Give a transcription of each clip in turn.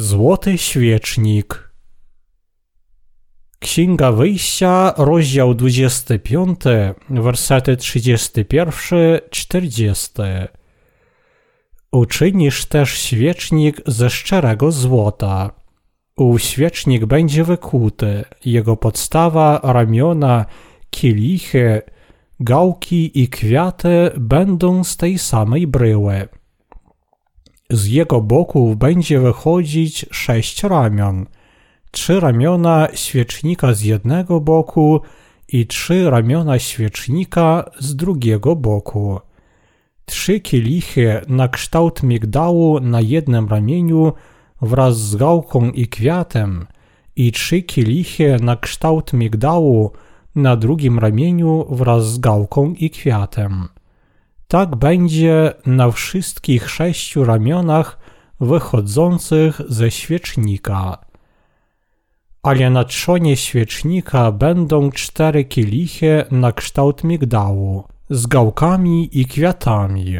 Złoty świecznik. Księga Wyjścia, rozdział 25, wersety 31-40. Uczynisz też świecznik ze szczerego złota. Ów świecznik będzie wykuty, jego podstawa, ramiona, kielichy, gałki i kwiaty będą z tej samej bryły z jego boków będzie wychodzić sześć ramion. Trzy ramiona świecznika z jednego boku i trzy ramiona świecznika z drugiego boku. Trzy kielichy na kształt migdału na jednym ramieniu wraz z gałką i kwiatem i trzy kielichy na kształt migdału na drugim ramieniu wraz z gałką i kwiatem. Tak będzie na wszystkich sześciu ramionach wychodzących ze świecznika. Ale na trzonie świecznika będą cztery kielichy na kształt migdału, z gałkami i kwiatami.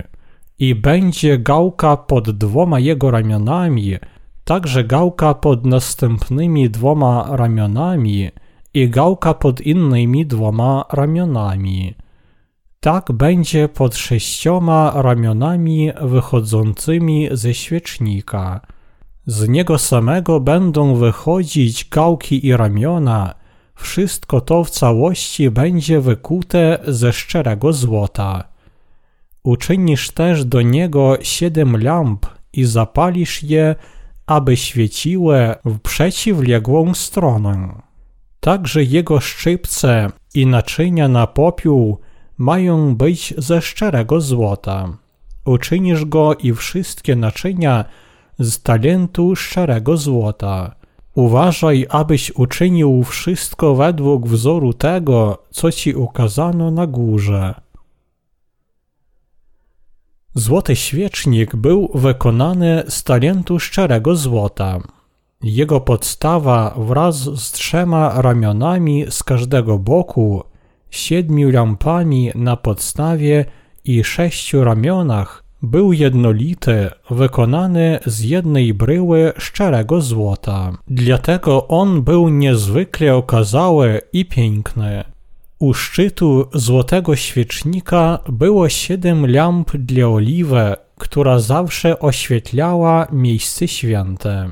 I będzie gałka pod dwoma jego ramionami, także gałka pod następnymi dwoma ramionami i gałka pod innymi dwoma ramionami tak będzie pod sześcioma ramionami wychodzącymi ze świecznika. Z niego samego będą wychodzić gałki i ramiona, wszystko to w całości będzie wykute ze szczerego złota. Uczynisz też do niego siedem lamp i zapalisz je, aby świeciły w przeciwległą stronę. Także jego szczypce i naczynia na popiół mają być ze szczerego złota. Uczynisz go i wszystkie naczynia z talentu szczerego złota. Uważaj, abyś uczynił wszystko według wzoru tego, co ci ukazano na górze. Złoty świecznik był wykonany z talentu szczerego złota. Jego podstawa wraz z trzema ramionami z każdego boku siedmiu lampami na podstawie i sześciu ramionach był jednolity, wykonany z jednej bryły szczerego złota. Dlatego on był niezwykle okazały i piękny. U szczytu złotego świecznika było siedem lamp dla oliwy, która zawsze oświetlała miejsce święte.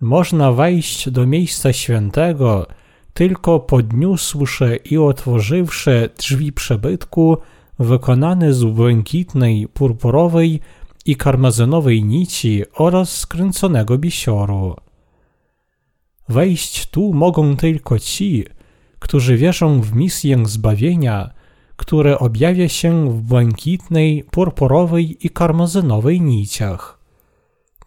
Można wejść do miejsca świętego, tylko podniósłszy i otworzywszy drzwi przebytku, wykonane z błękitnej, purpurowej i karmazynowej nici oraz skręconego bisioru. Wejść tu mogą tylko ci, którzy wierzą w misję zbawienia, które objawia się w błękitnej, purpurowej i karmazynowej niciach.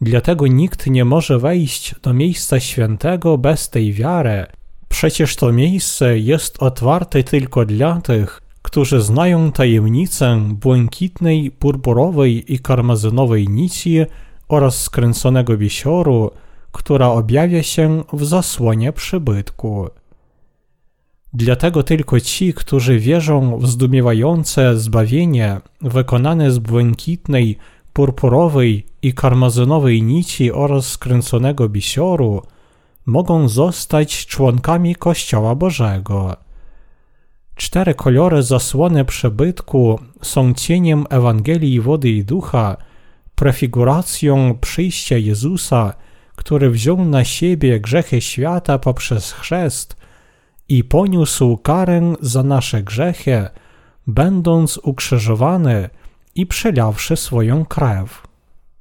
Dlatego nikt nie może wejść do miejsca świętego bez tej wiary, Przecież to miejsce jest otwarte tylko dla tych, którzy znają tajemnicę błękitnej, purpurowej i karmazynowej nici oraz skręconego bisioru, która objawia się w zasłonie przybytku. Dlatego tylko ci, którzy wierzą w zdumiewające zbawienie wykonane z błękitnej, purpurowej i karmazynowej nici oraz skręconego bisioru, mogą zostać członkami Kościoła Bożego. Cztery kolory zasłony przebytku są cieniem Ewangelii wody i ducha, prefiguracją przyjścia Jezusa, który wziął na siebie grzechy świata poprzez chrzest i poniósł karę za nasze grzechy, będąc ukrzyżowany i przelawszy swoją krew.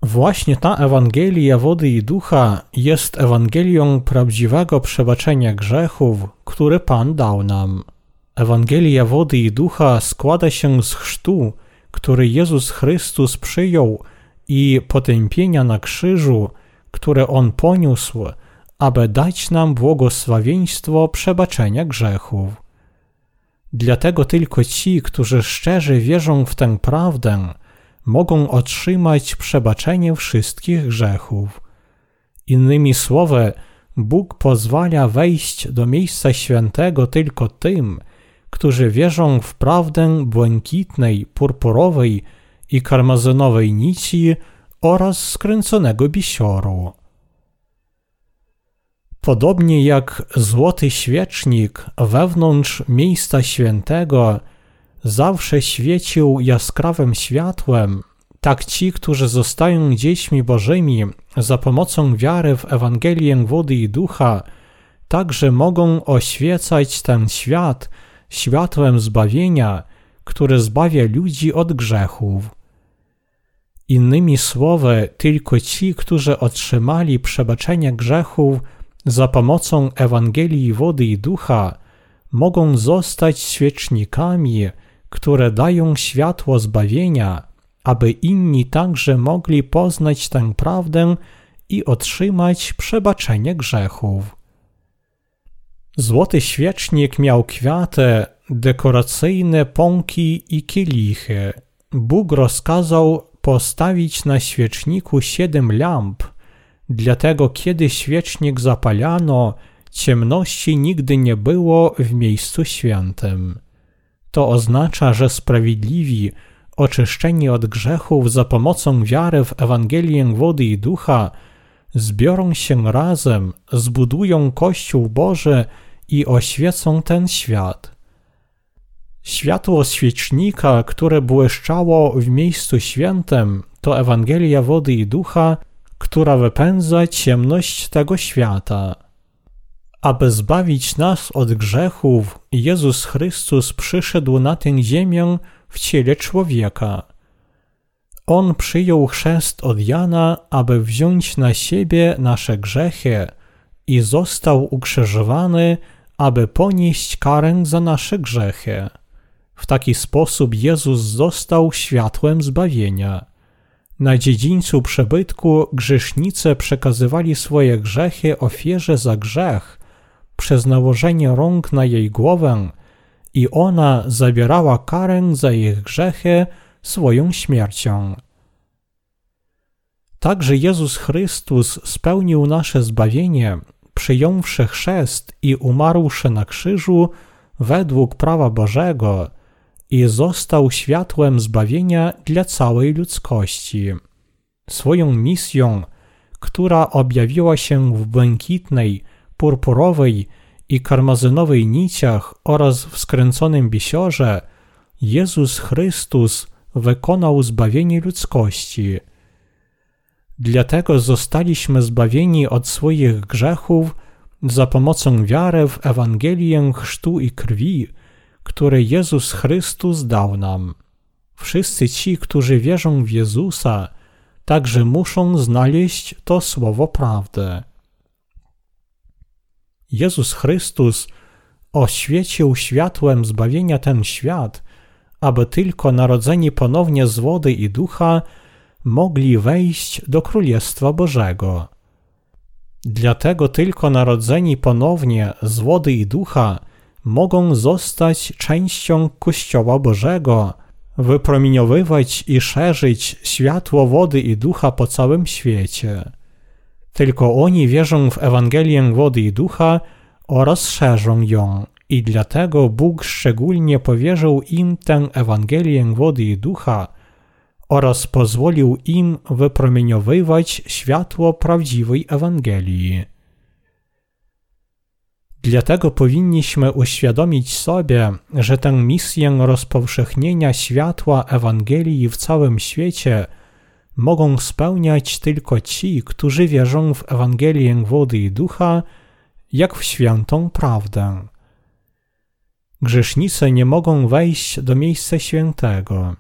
Właśnie ta Ewangelia wody i ducha jest Ewangelią prawdziwego przebaczenia grzechów, który Pan dał nam. Ewangelia wody i ducha składa się z chrztu, który Jezus Chrystus przyjął i potępienia na krzyżu, które On poniósł, aby dać nam błogosławieństwo przebaczenia grzechów. Dlatego tylko ci, którzy szczerze wierzą w tę prawdę, mogą otrzymać przebaczenie wszystkich grzechów. Innymi słowy, Bóg pozwala wejść do miejsca świętego tylko tym, którzy wierzą w prawdę błękitnej, purpurowej i karmazynowej nici oraz skręconego bisioru. Podobnie jak złoty świecznik wewnątrz miejsca świętego zawsze świecił jaskrawym światłem, tak ci, którzy zostają dziećmi Bożymi za pomocą wiary w Ewangelię wody i ducha, także mogą oświecać ten świat światłem zbawienia, które zbawia ludzi od grzechów. Innymi słowy, tylko ci, którzy otrzymali przebaczenie grzechów za pomocą Ewangelii wody i ducha, mogą zostać świecznikami, które dają światło zbawienia, aby inni także mogli poznać tę prawdę i otrzymać przebaczenie grzechów. Złoty świecznik miał kwiaty, dekoracyjne pąki i kielichy. Bóg rozkazał postawić na świeczniku siedem lamp, dlatego kiedy świecznik zapalano, ciemności nigdy nie było w miejscu świętym. To oznacza, że sprawiedliwi, oczyszczeni od grzechów za pomocą wiary w Ewangelię wody i ducha, zbiorą się razem, zbudują Kościół Boży i oświecą ten świat. Światło świecznika, które błyszczało w miejscu świętym, to Ewangelia wody i ducha, która wypędza ciemność tego świata. Aby zbawić nas od grzechów, Jezus Chrystus przyszedł na tę ziemię w ciele człowieka. On przyjął chrzest od Jana, aby wziąć na siebie nasze grzechy i został ukrzyżowany, aby ponieść karę za nasze grzechy. W taki sposób Jezus został światłem zbawienia. Na dziedzińcu przebytku grzesznicy przekazywali swoje grzechy ofierze za grzech przez nałożenie rąk na jej głowę i ona zabierała karę za ich grzechy swoją śmiercią. Także Jezus Chrystus spełnił nasze zbawienie, przyjąwszy chrzest i umarłszy na krzyżu według prawa Bożego i został światłem zbawienia dla całej ludzkości. Swoją misją, która objawiła się w błękitnej, purpurowej i karmazynowej niciach oraz w skręconym bisiorze, Jezus Chrystus wykonał zbawienie ludzkości. Dlatego zostaliśmy zbawieni od swoich grzechów za pomocą wiary w Ewangelię chrztu i krwi, które Jezus Chrystus dał nam. Wszyscy ci, którzy wierzą w Jezusa, także muszą znaleźć to słowo prawdy. Jezus Chrystus oświecił światłem zbawienia ten świat, aby tylko narodzeni ponownie z wody i ducha mogli wejść do Królestwa Bożego. Dlatego tylko narodzeni ponownie z wody i ducha mogą zostać częścią Kościoła Bożego, wypromieniowywać i szerzyć światło wody i ducha po całym świecie. Tylko oni wierzą w Ewangelię wody i ducha oraz szerzą ją, i dlatego Bóg szczególnie powierzył im tę Ewangelię wody i ducha oraz pozwolił im wypromieniowywać światło prawdziwej Ewangelii. Dlatego powinniśmy uświadomić sobie, że tę misję rozpowszechnienia światła Ewangelii w całym świecie mogą spełniać tylko ci, którzy wierzą w Ewangelię wody i ducha, jak w świętą prawdę. Grzesznicy nie mogą wejść do miejsca świętego.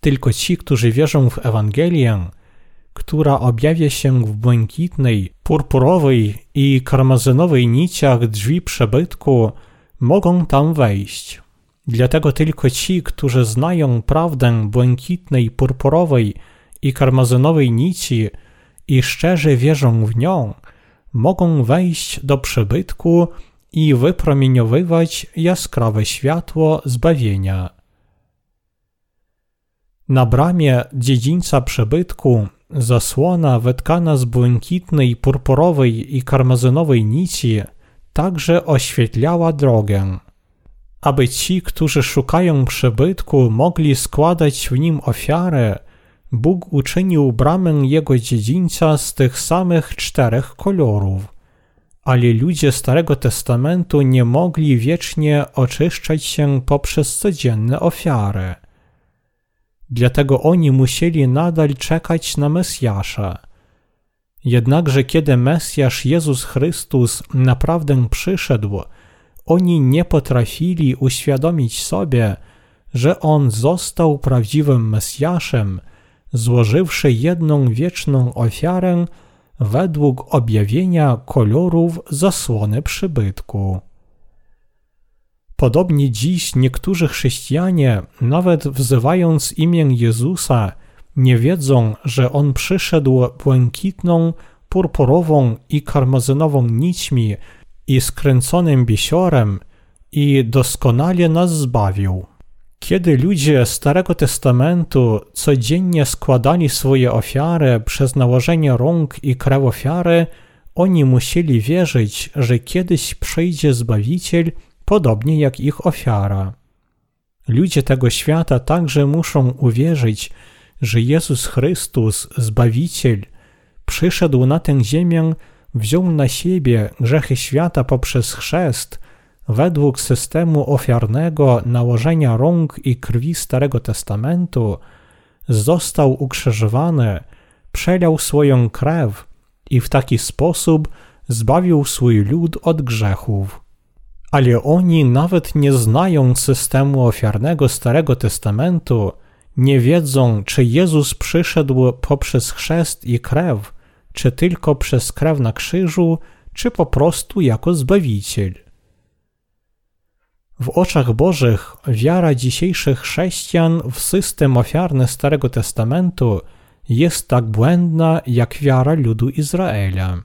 Tylko ci, którzy wierzą w Ewangelię, która objawia się w błękitnej, purpurowej i karmazynowej niciach drzwi przebytku, mogą tam wejść. Dlatego tylko ci, którzy znają prawdę błękitnej, purpurowej i karmazynowej nici i szczerze wierzą w nią, mogą wejść do przebytku i wypromieniowywać jaskrawe światło zbawienia. Na bramie dziedzińca przebytku zasłona wetkana z błękitnej, purpurowej i karmazynowej nici także oświetlała drogę. Aby ci, którzy szukają przebytku, mogli składać w nim ofiarę, Bóg uczynił bramę jego dziedzińca z tych samych czterech kolorów. ale ludzie Starego Testamentu nie mogli wiecznie oczyszczać się poprzez codzienne ofiary. Dlatego oni musieli nadal czekać na Mesjasza. Jednakże kiedy Mesjasz Jezus Chrystus naprawdę przyszedł, oni nie potrafili uświadomić sobie, że On został prawdziwym Mesjaszem, złożywszy jedną wieczną ofiarę według objawienia kolorów zasłony przybytku. Podobnie dziś niektórzy chrześcijanie, nawet wzywając imię Jezusa, nie wiedzą, że On przyszedł błękitną, purpurową i karmazynową nićmi i skręconym bisiorem i doskonale nas zbawił. Kiedy ludzie Starego Testamentu codziennie składali swoje ofiary przez nałożenie rąk i krew ofiary, oni musieli wierzyć, że kiedyś przyjdzie Zbawiciel, podobnie jak ich ofiara. Ludzie tego świata także muszą uwierzyć, że Jezus Chrystus, Zbawiciel, przyszedł na tę ziemię, wziął na siebie grzechy świata poprzez chrzest według systemu ofiarnego nałożenia rąk i krwi Starego Testamentu, został ukrzyżowany, przelał swoją krew i w taki sposób zbawił swój lud od grzechów. Ale oni nawet nie znają systemu ofiarnego Starego Testamentu, nie wiedzą, czy Jezus przyszedł poprzez chrzest i krew, czy tylko przez krew na krzyżu, czy po prostu jako Zbawiciel. W oczach Bożych wiara dzisiejszych chrześcijan w system ofiarny Starego Testamentu jest tak błędna jak wiara ludu Izraela.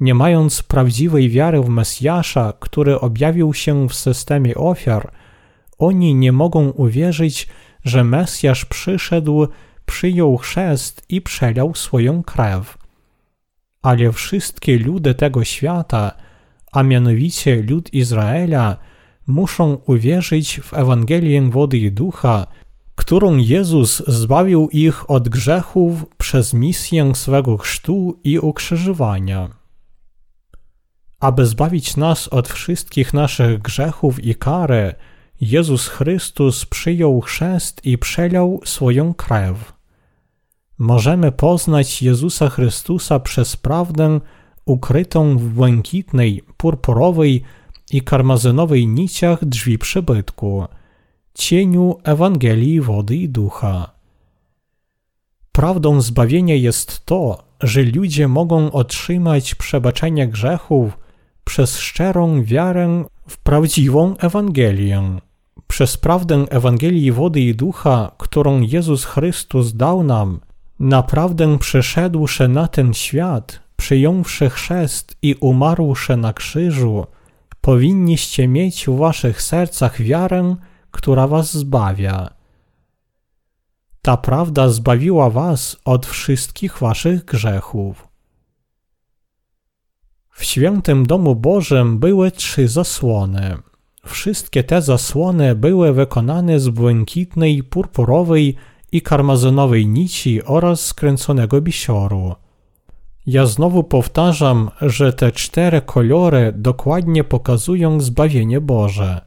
Nie mając prawdziwej wiary w Mesjasza, który objawił się w systemie ofiar, oni nie mogą uwierzyć, że Mesjasz przyszedł, przyjął chrzest i przelał swoją krew. Ale wszystkie ludy tego świata, a mianowicie lud Izraela, muszą uwierzyć w Ewangelię wody i ducha, którą Jezus zbawił ich od grzechów przez misję swego chrztu i ukrzyżowania. Aby zbawić nas od wszystkich naszych grzechów i kary, Jezus Chrystus przyjął chrzest i przelał swoją krew. Możemy poznać Jezusa Chrystusa przez prawdę ukrytą w błękitnej, purpurowej i karmazynowej niciach drzwi przybytku, cieniu Ewangelii wody i ducha. Prawdą zbawienia jest to, że ludzie mogą otrzymać przebaczenie grzechów przez szczerą wiarę w prawdziwą Ewangelię. Przez prawdę Ewangelii wody i ducha, którą Jezus Chrystus dał nam, naprawdę przeszedłszy na ten świat, przyjąwszy chrzest i umarłszy na krzyżu, powinniście mieć w waszych sercach wiarę, która was zbawia. Ta prawda zbawiła was od wszystkich waszych grzechów. W świętym domu Bożym były trzy zasłony. Wszystkie te zasłony były wykonane z błękitnej, purpurowej i karmazynowej nici oraz skręconego bisioru. Ja znowu powtarzam, że te cztery kolory dokładnie pokazują zbawienie Boże.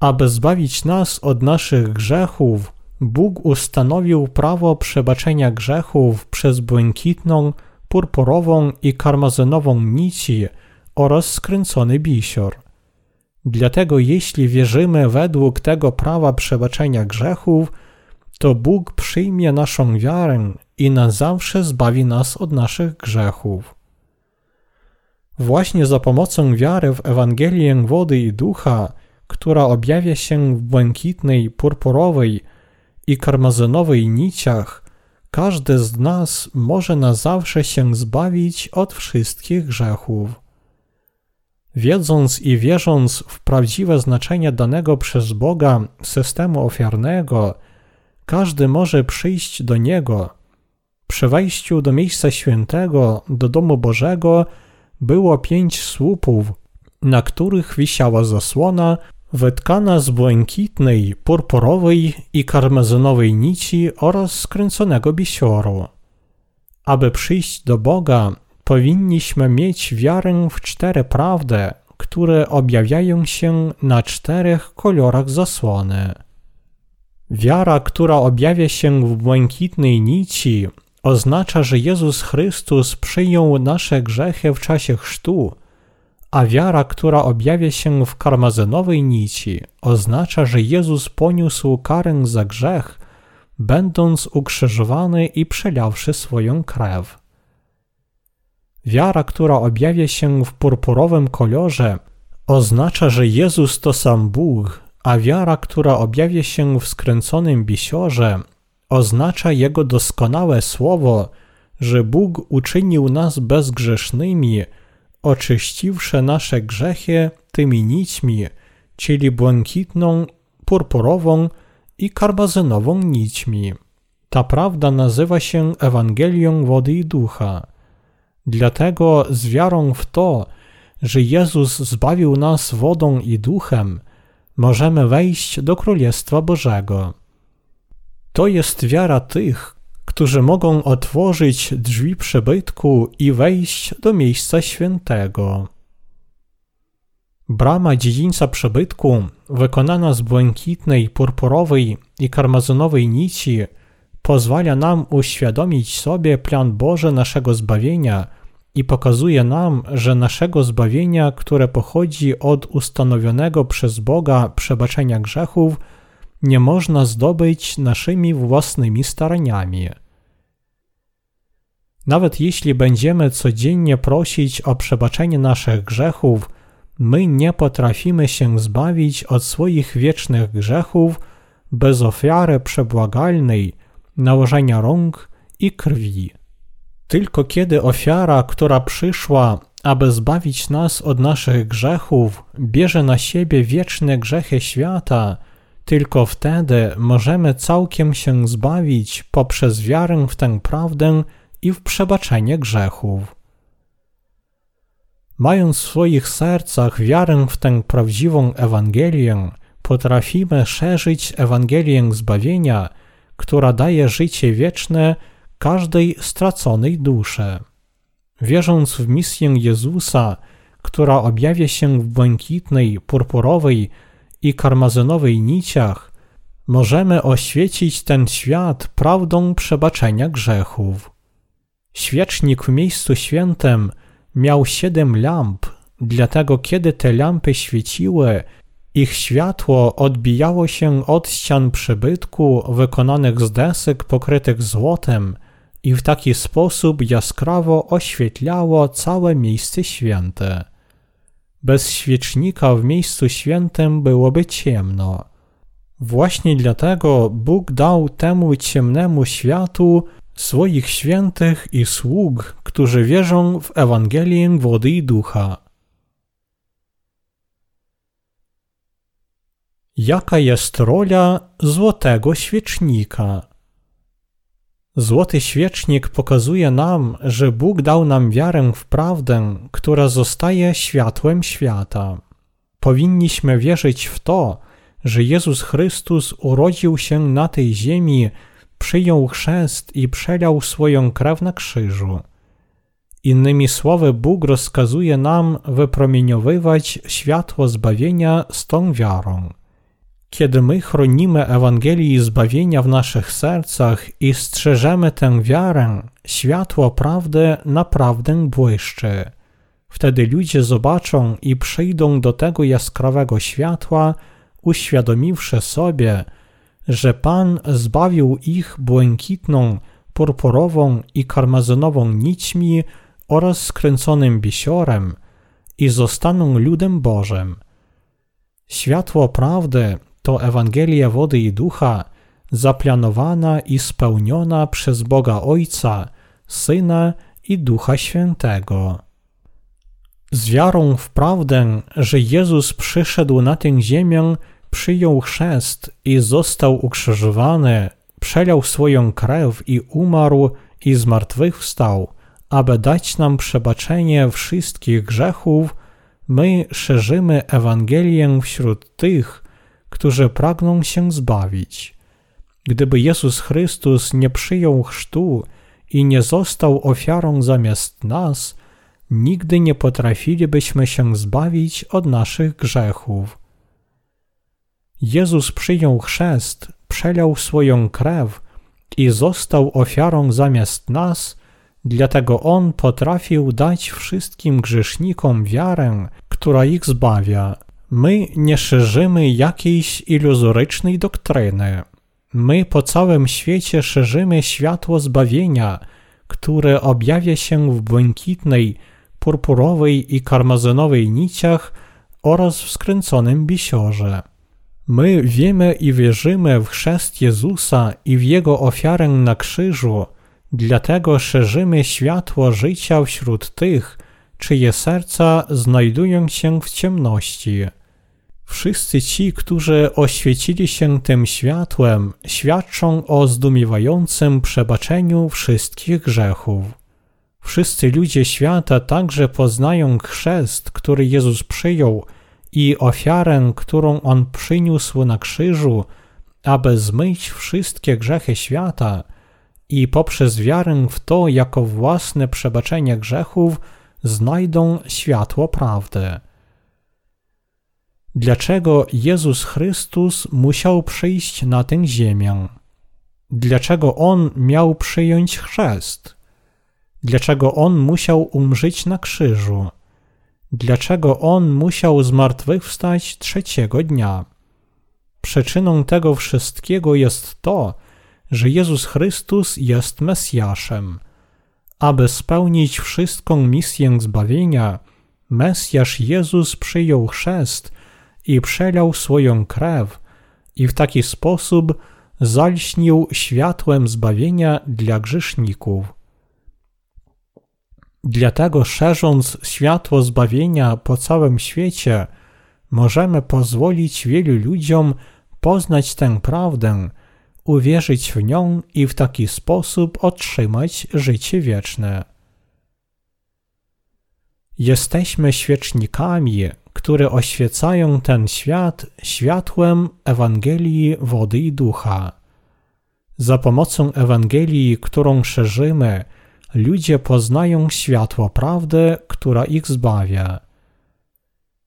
Aby zbawić nas od naszych grzechów, Bóg ustanowił prawo przebaczenia grzechów przez błękitną, purpurową i karmazynową nici oraz skręcony bisior. Dlatego jeśli wierzymy według tego prawa przebaczenia grzechów, to Bóg przyjmie naszą wiarę i na zawsze zbawi nas od naszych grzechów. Właśnie za pomocą wiary w Ewangelię wody i ducha, która objawia się w błękitnej, purpurowej i karmazynowej niciach, każdy z nas może na zawsze się zbawić od wszystkich grzechów. Wiedząc i wierząc w prawdziwe znaczenie danego przez Boga systemu ofiarnego, każdy może przyjść do Niego. Przy wejściu do miejsca świętego, do domu Bożego, było pięć słupów, na których wisiała zasłona wytkana z błękitnej, purpurowej i karmezynowej nici oraz skręconego bisioru. Aby przyjść do Boga, powinniśmy mieć wiarę w cztery prawdy, które objawiają się na czterech kolorach zasłony. Wiara, która objawia się w błękitnej nici, oznacza, że Jezus Chrystus przyjął nasze grzechy w czasie chrztu, a wiara, która objawia się w karmazynowej nici, oznacza, że Jezus poniósł karę za grzech, będąc ukrzyżowany i przelawszy swoją krew. Wiara, która objawia się w purpurowym kolorze, oznacza, że Jezus to sam Bóg, a wiara, która objawia się w skręconym bisiorze, oznacza Jego doskonałe słowo, że Bóg uczynił nas bezgrzesznymi, oczyściwszy nasze grzechy tymi nićmi, czyli błękitną, purpurową i karbazynową nićmi. Ta prawda nazywa się Ewangelią wody i ducha. Dlatego z wiarą w to, że Jezus zbawił nas wodą i duchem, możemy wejść do Królestwa Bożego. To jest wiara tych, którzy mogą otworzyć drzwi przybytku i wejść do miejsca świętego. Brama dziedzińca przybytku, wykonana z błękitnej, purpurowej i karmazynowej nici, pozwala nam uświadomić sobie plan Boży naszego zbawienia i pokazuje nam, że naszego zbawienia, które pochodzi od ustanowionego przez Boga przebaczenia grzechów, nie można zdobyć naszymi własnymi staraniami. Nawet jeśli będziemy codziennie prosić o przebaczenie naszych grzechów, my nie potrafimy się zbawić od swoich wiecznych grzechów bez ofiary przebłagalnej, nałożenia rąk i krwi. Tylko kiedy ofiara, która przyszła, aby zbawić nas od naszych grzechów, bierze na siebie wieczne grzechy świata, tylko wtedy możemy całkiem się zbawić poprzez wiarę w tę prawdę i w przebaczenie grzechów. Mając w swoich sercach wiarę w tę prawdziwą Ewangelię, potrafimy szerzyć Ewangelię zbawienia, która daje życie wieczne każdej straconej duszy. Wierząc w misję Jezusa, która objawia się w błękitnej, purpurowej i karmazynowej niciach, możemy oświecić ten świat prawdą przebaczenia grzechów. Świecznik w miejscu świętym miał siedem lamp, dlatego kiedy te lampy świeciły, ich światło odbijało się od ścian przybytku wykonanych z desek pokrytych złotem i w taki sposób jaskrawo oświetlało całe miejsce święte. Bez świecznika w miejscu świętym byłoby ciemno. Właśnie dlatego Bóg dał temu ciemnemu światu swoich świętych i sług, którzy wierzą w Ewangelię wody i ducha. Jaka jest rola złotego świecznika? Złoty świecznik pokazuje nam, że Bóg dał nam wiarę w prawdę, która zostaje światłem świata. Powinniśmy wierzyć w to, że Jezus Chrystus urodził się na tej ziemi, przyjął chrzest i przelał swoją krew na krzyżu. Innymi słowy, Bóg rozkazuje nam wypromieniowywać światło zbawienia z tą wiarą. Kiedy my chronimy Ewangelii zbawienia w naszych sercach i strzeżemy tę wiarę, światło prawdy naprawdę błyszczy. Wtedy ludzie zobaczą i przyjdą do tego jaskrawego światła, uświadomiwszy sobie, że Pan zbawił ich błękitną, purpurową i karmazynową nićmi oraz skręconym bisiorem i zostaną ludem Bożym. Światło prawdy to Ewangelia wody i ducha, zaplanowana i spełniona przez Boga Ojca, Syna i Ducha Świętego. Z wiarą w prawdę, że Jezus przyszedł na tę ziemię, przyjął chrzest i został ukrzyżowany, przelał swoją krew i umarł i zmartwychwstał, aby dać nam przebaczenie wszystkich grzechów, my szerzymy Ewangelię wśród tych, którzy pragną się zbawić. Gdyby Jezus Chrystus nie przyjął chrztu i nie został ofiarą zamiast nas, nigdy nie potrafilibyśmy się zbawić od naszych grzechów. Jezus przyjął chrzest, przelał swoją krew i został ofiarą zamiast nas, dlatego On potrafił dać wszystkim grzesznikom wiarę, która ich zbawia. My nie szerzymy jakiejś iluzorycznej doktryny. My po całym świecie szerzymy światło zbawienia, które objawia się w błękitnej, purpurowej i karmazynowej niciach oraz w skręconym bisiorze. My wiemy i wierzymy w chrzest Jezusa i w Jego ofiarę na krzyżu, dlatego szerzymy światło życia wśród tych, czyje serca znajdują się w ciemności. Wszyscy ci, którzy oświecili się tym światłem, świadczą o zdumiewającym przebaczeniu wszystkich grzechów. Wszyscy ludzie świata także poznają chrzest, który Jezus przyjął i ofiarę, którą On przyniósł na krzyżu, aby zmyć wszystkie grzechy świata i poprzez wiarę w to jako własne przebaczenie grzechów znajdą światło prawdy. Dlaczego Jezus Chrystus musiał przyjść na tę ziemię? Dlaczego On miał przyjąć chrzest? Dlaczego On musiał umrzeć na krzyżu? Dlaczego On musiał zmartwychwstać trzeciego dnia? Przyczyną tego wszystkiego jest to, że Jezus Chrystus jest Mesjaszem. Aby spełnić wszystką misję zbawienia, Mesjasz Jezus przyjął chrzest i przelał swoją krew i w taki sposób zalśnił światłem zbawienia dla grzeszników. Dlatego szerząc światło zbawienia po całym świecie, możemy pozwolić wielu ludziom poznać tę prawdę, uwierzyć w nią i w taki sposób otrzymać życie wieczne. Jesteśmy świecznikami, które oświecają ten świat światłem Ewangelii wody i ducha. Za pomocą Ewangelii, którą szerzymy, ludzie poznają światło prawdy, która ich zbawia.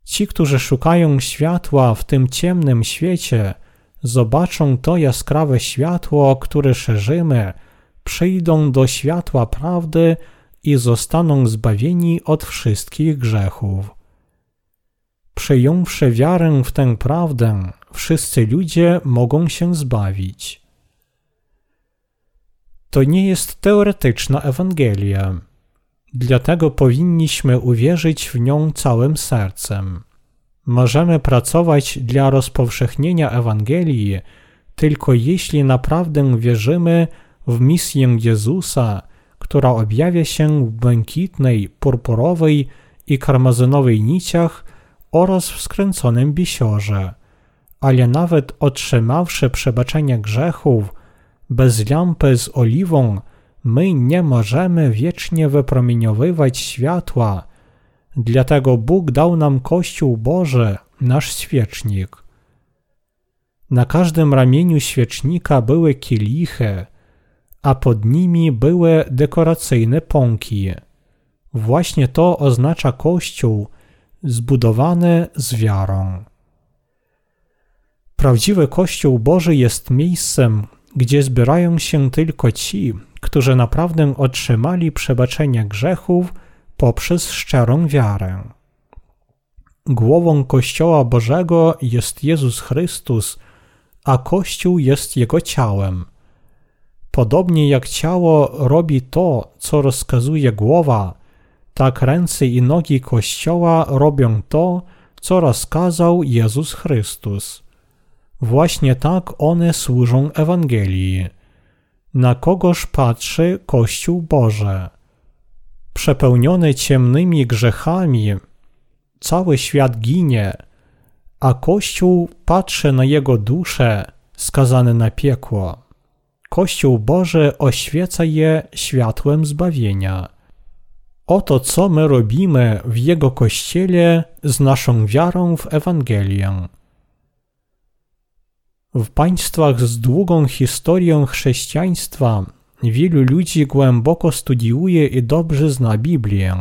Ci, którzy szukają światła w tym ciemnym świecie, zobaczą to jaskrawe światło, które szerzymy, przyjdą do światła prawdy i zostaną zbawieni od wszystkich grzechów. Przyjąwszy wiarę w tę prawdę, wszyscy ludzie mogą się zbawić. To nie jest teoretyczna Ewangelia. Dlatego powinniśmy uwierzyć w nią całym sercem. Możemy pracować dla rozpowszechnienia Ewangelii tylko jeśli naprawdę wierzymy w misję Jezusa, która objawia się w błękitnej, purpurowej i karmazynowej niciach oraz w skręconym bisiorze. Ale nawet otrzymawszy przebaczenie grzechów, bez lampy z oliwą my nie możemy wiecznie wypromieniowywać światła, dlatego Bóg dał nam Kościół Boży, nasz świecznik. Na każdym ramieniu świecznika były kielichy, a pod nimi były dekoracyjne pąki. Właśnie to oznacza Kościół zbudowany z wiarą. Prawdziwy Kościół Boży jest miejscem, gdzie zbierają się tylko ci, którzy naprawdę otrzymali przebaczenie grzechów poprzez szczerą wiarę. Głową Kościoła Bożego jest Jezus Chrystus, a Kościół jest Jego ciałem. Podobnie jak ciało robi to, co rozkazuje głowa, tak ręce i nogi Kościoła robią to, co rozkazał Jezus Chrystus. Właśnie tak one służą Ewangelii. Na kogoż patrzy Kościół Boże? Przepełniony ciemnymi grzechami, cały świat ginie, a Kościół patrzy na jego duszę skazane na piekło. Kościół Boże oświeca je światłem zbawienia. Oto co my robimy w Jego Kościele z naszą wiarą w Ewangelię. W państwach z długą historią chrześcijaństwa wielu ludzi głęboko studiuje i dobrze zna Biblię.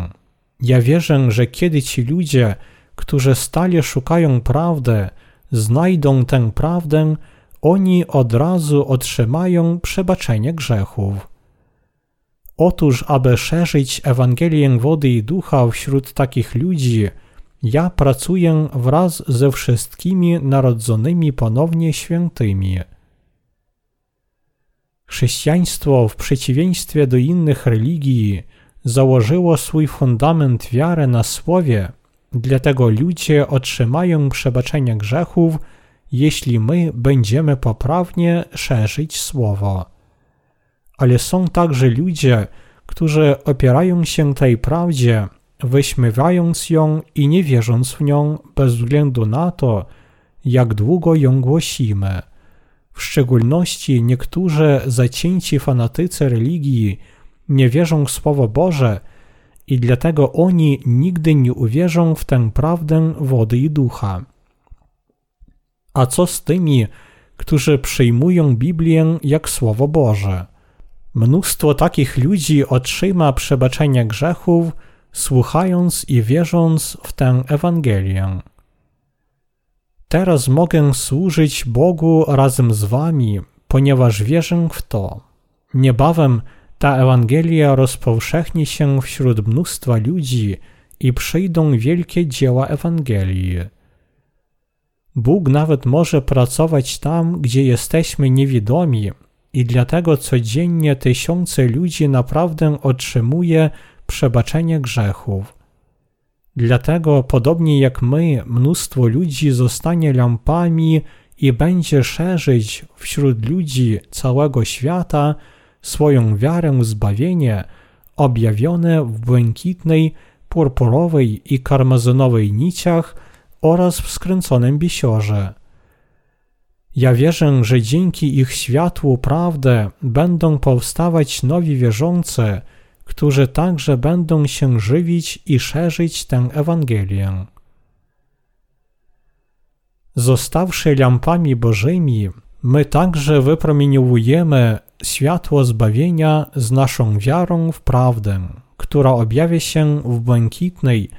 Ja wierzę, że kiedy ci ludzie, którzy stale szukają prawdy, znajdą tę prawdę, oni od razu otrzymają przebaczenie grzechów. Otóż, aby szerzyć Ewangelię wody i ducha wśród takich ludzi, ja pracuję wraz ze wszystkimi narodzonymi ponownie świętymi. Chrześcijaństwo, w przeciwieństwie do innych religii, założyło swój fundament wiary na słowie, dlatego ludzie otrzymają przebaczenie grzechów, jeśli my będziemy poprawnie szerzyć słowo. Ale są także ludzie, którzy opierają się tej prawdzie, wyśmiewając ją i nie wierząc w nią bez względu na to, jak długo ją głosimy. W szczególności niektórzy zacięci fanatycy religii nie wierzą w Słowo Boże i dlatego oni nigdy nie uwierzą w tę prawdę wody i ducha. A co z tymi, którzy przyjmują Biblię jak Słowo Boże? Mnóstwo takich ludzi otrzyma przebaczenie grzechów, słuchając i wierząc w tę Ewangelię. Teraz mogę służyć Bogu razem z wami, ponieważ wierzę w to. Niebawem ta Ewangelia rozpowszechni się wśród mnóstwa ludzi i przyjdą wielkie dzieła Ewangelii. Bóg nawet może pracować tam, gdzie jesteśmy niewidomi, i dlatego codziennie tysiące ludzi naprawdę otrzymuje przebaczenie grzechów. Dlatego, podobnie jak my, mnóstwo ludzi zostanie lampami i będzie szerzyć wśród ludzi całego świata swoją wiarę w zbawienie objawione w błękitnej, purpurowej i karmazynowej niciach oraz w skręconym bisiorze. Ja wierzę, że dzięki ich światłu prawdy będą powstawać nowi wierzący, którzy także będą się żywić i szerzyć tę Ewangelię. Zostawszy lampami Bożymi, my także wypromieniowujemy światło zbawienia z naszą wiarą w prawdę, która objawia się w błękitnej,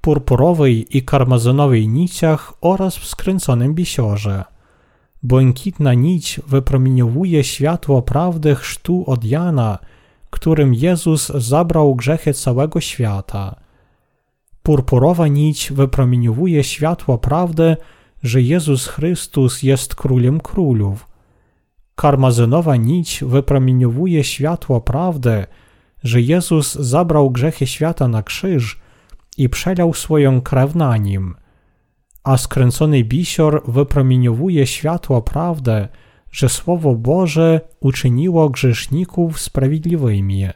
purpurowej i karmazynowej niciach oraz w skręconym bisiorze. Błękitna nić wypromieniowuje światło prawdy chrztu od Jana, którym Jezus zabrał grzechy całego świata. Purpurowa nić wypromieniowuje światło prawdy, że Jezus Chrystus jest królem królów. Karmazynowa nić wypromieniowuje światło prawdy, że Jezus zabrał grzechy świata na krzyż i przelał swoją krew na nim. A skręcony bisior wypromieniowuje światło prawdy, że Słowo Boże uczyniło grzeszników sprawiedliwymi.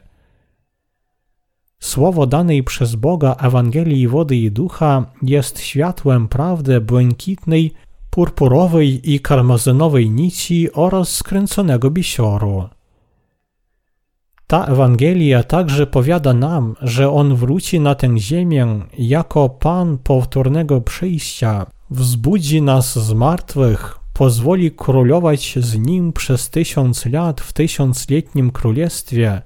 Słowo danej przez Boga Ewangelii wody i ducha jest światłem prawdy błękitnej, purpurowej i karmazynowej nici oraz skręconego bisioru. Ta Ewangelia także powiada nam, że On wróci na tę ziemię jako Pan powtórnego przyjścia, wzbudzi nas z martwych, pozwoli królować z Nim przez tysiąc lat w tysiącletnim królestwie,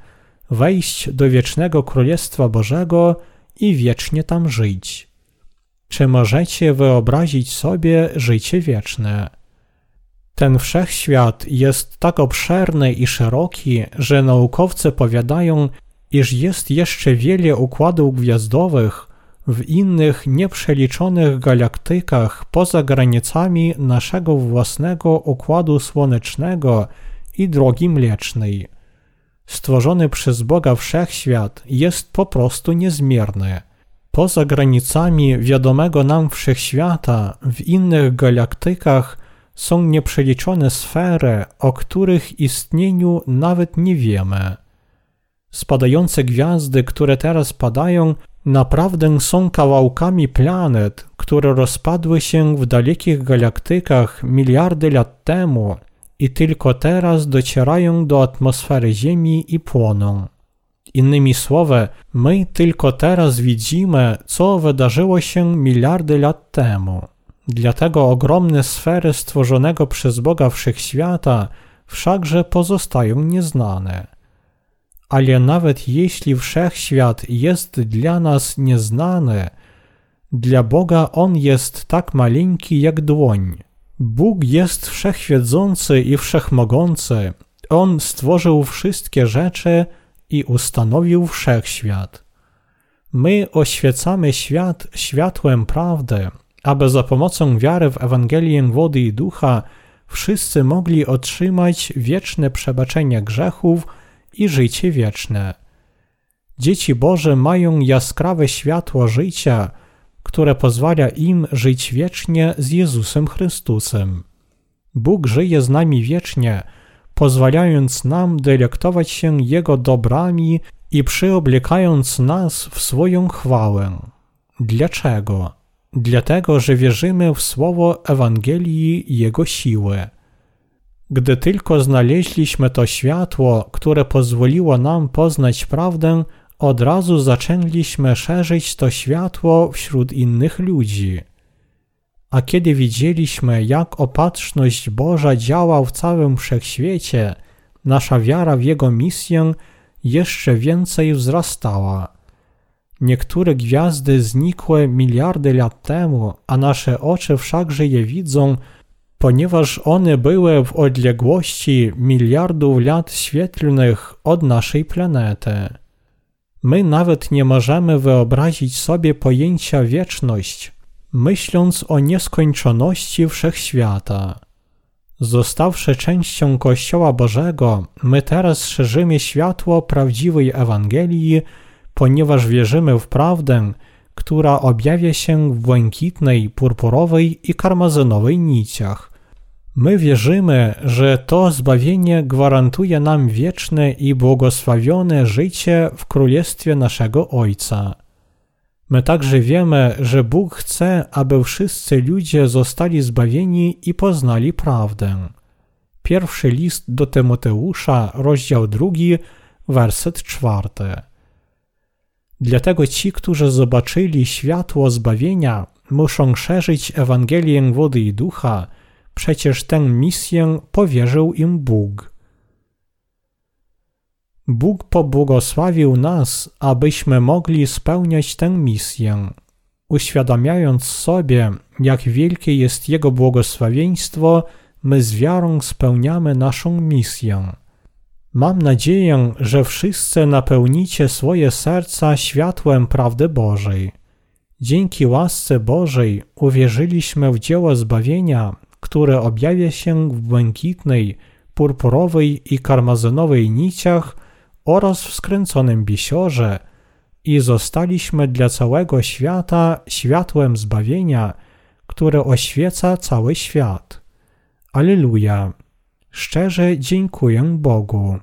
wejść do wiecznego Królestwa Bożego i wiecznie tam żyć. Czy możecie wyobrazić sobie życie wieczne? Ten wszechświat jest tak obszerny i szeroki, że naukowcy powiadają, iż jest jeszcze wiele układów gwiazdowych w innych nieprzeliczonych galaktykach poza granicami naszego własnego układu słonecznego i drogi mlecznej. Stworzony przez Boga wszechświat jest po prostu niezmierny. Poza granicami wiadomego nam wszechświata, w innych galaktykach są nieprzeliczone sfery, o których istnieniu nawet nie wiemy. Spadające gwiazdy, które teraz padają, naprawdę są kawałkami planet, które rozpadły się w dalekich galaktykach miliardy lat temu i tylko teraz docierają do atmosfery Ziemi i płoną. Innymi słowy, my tylko teraz widzimy, co wydarzyło się miliardy lat temu. Dlatego ogromne sfery stworzonego przez Boga wszechświata wszakże pozostają nieznane. ale nawet jeśli wszechświat jest dla nas nieznany, dla Boga on jest tak maleńki jak dłoń. Bóg jest wszechwiedzący i wszechmogący. On stworzył wszystkie rzeczy i ustanowił wszechświat. My oświecamy świat światłem prawdy, aby za pomocą wiary w Ewangelię wody i ducha wszyscy mogli otrzymać wieczne przebaczenie grzechów i życie wieczne. Dzieci Boże mają jaskrawe światło życia, które pozwala im żyć wiecznie z Jezusem Chrystusem. Bóg żyje z nami wiecznie, pozwalając nam delektować się Jego dobrami i przyoblekając nas w swoją chwałę. Dlaczego? Dlatego, że wierzymy w słowo Ewangelii i Jego siły. Gdy tylko znaleźliśmy to światło, które pozwoliło nam poznać prawdę, od razu zaczęliśmy szerzyć to światło wśród innych ludzi. A kiedy widzieliśmy, jak opatrzność Boża działa w całym wszechświecie, nasza wiara w Jego misję jeszcze więcej wzrastała. Niektóre gwiazdy znikły miliardy lat temu, a nasze oczy wszakże je widzą, ponieważ one były w odległości miliardów lat świetlnych od naszej planety. My nawet nie możemy wyobrazić sobie pojęcia wieczność, myśląc o nieskończoności wszechświata. Zostawszy częścią Kościoła Bożego, my teraz szerzymy światło prawdziwej Ewangelii, ponieważ wierzymy w prawdę, która objawia się w błękitnej, purpurowej i karmazynowej niciach. My wierzymy, że to zbawienie gwarantuje nam wieczne i błogosławione życie w Królestwie naszego Ojca. My także wiemy, że Bóg chce, aby wszyscy ludzie zostali zbawieni i poznali prawdę. Pierwszy list do Tymoteusza, rozdział drugi, werset czwarty. Dlatego ci, którzy zobaczyli światło zbawienia, muszą szerzyć Ewangelię wody i ducha, przecież tę misję powierzył im Bóg. Bóg pobłogosławił nas, abyśmy mogli spełniać tę misję. Uświadamiając sobie, jak wielkie jest Jego błogosławieństwo, my z wiarą spełniamy naszą misję. Mam nadzieję, że wszyscy napełnicie swoje serca światłem prawdy Bożej. Dzięki łasce Bożej uwierzyliśmy w dzieło zbawienia, które objawia się w błękitnej, purpurowej i karmazynowej niciach oraz w skręconym bisiorze i zostaliśmy dla całego świata światłem zbawienia, które oświeca cały świat. Aleluja! Szczerze dziękuję Bogu.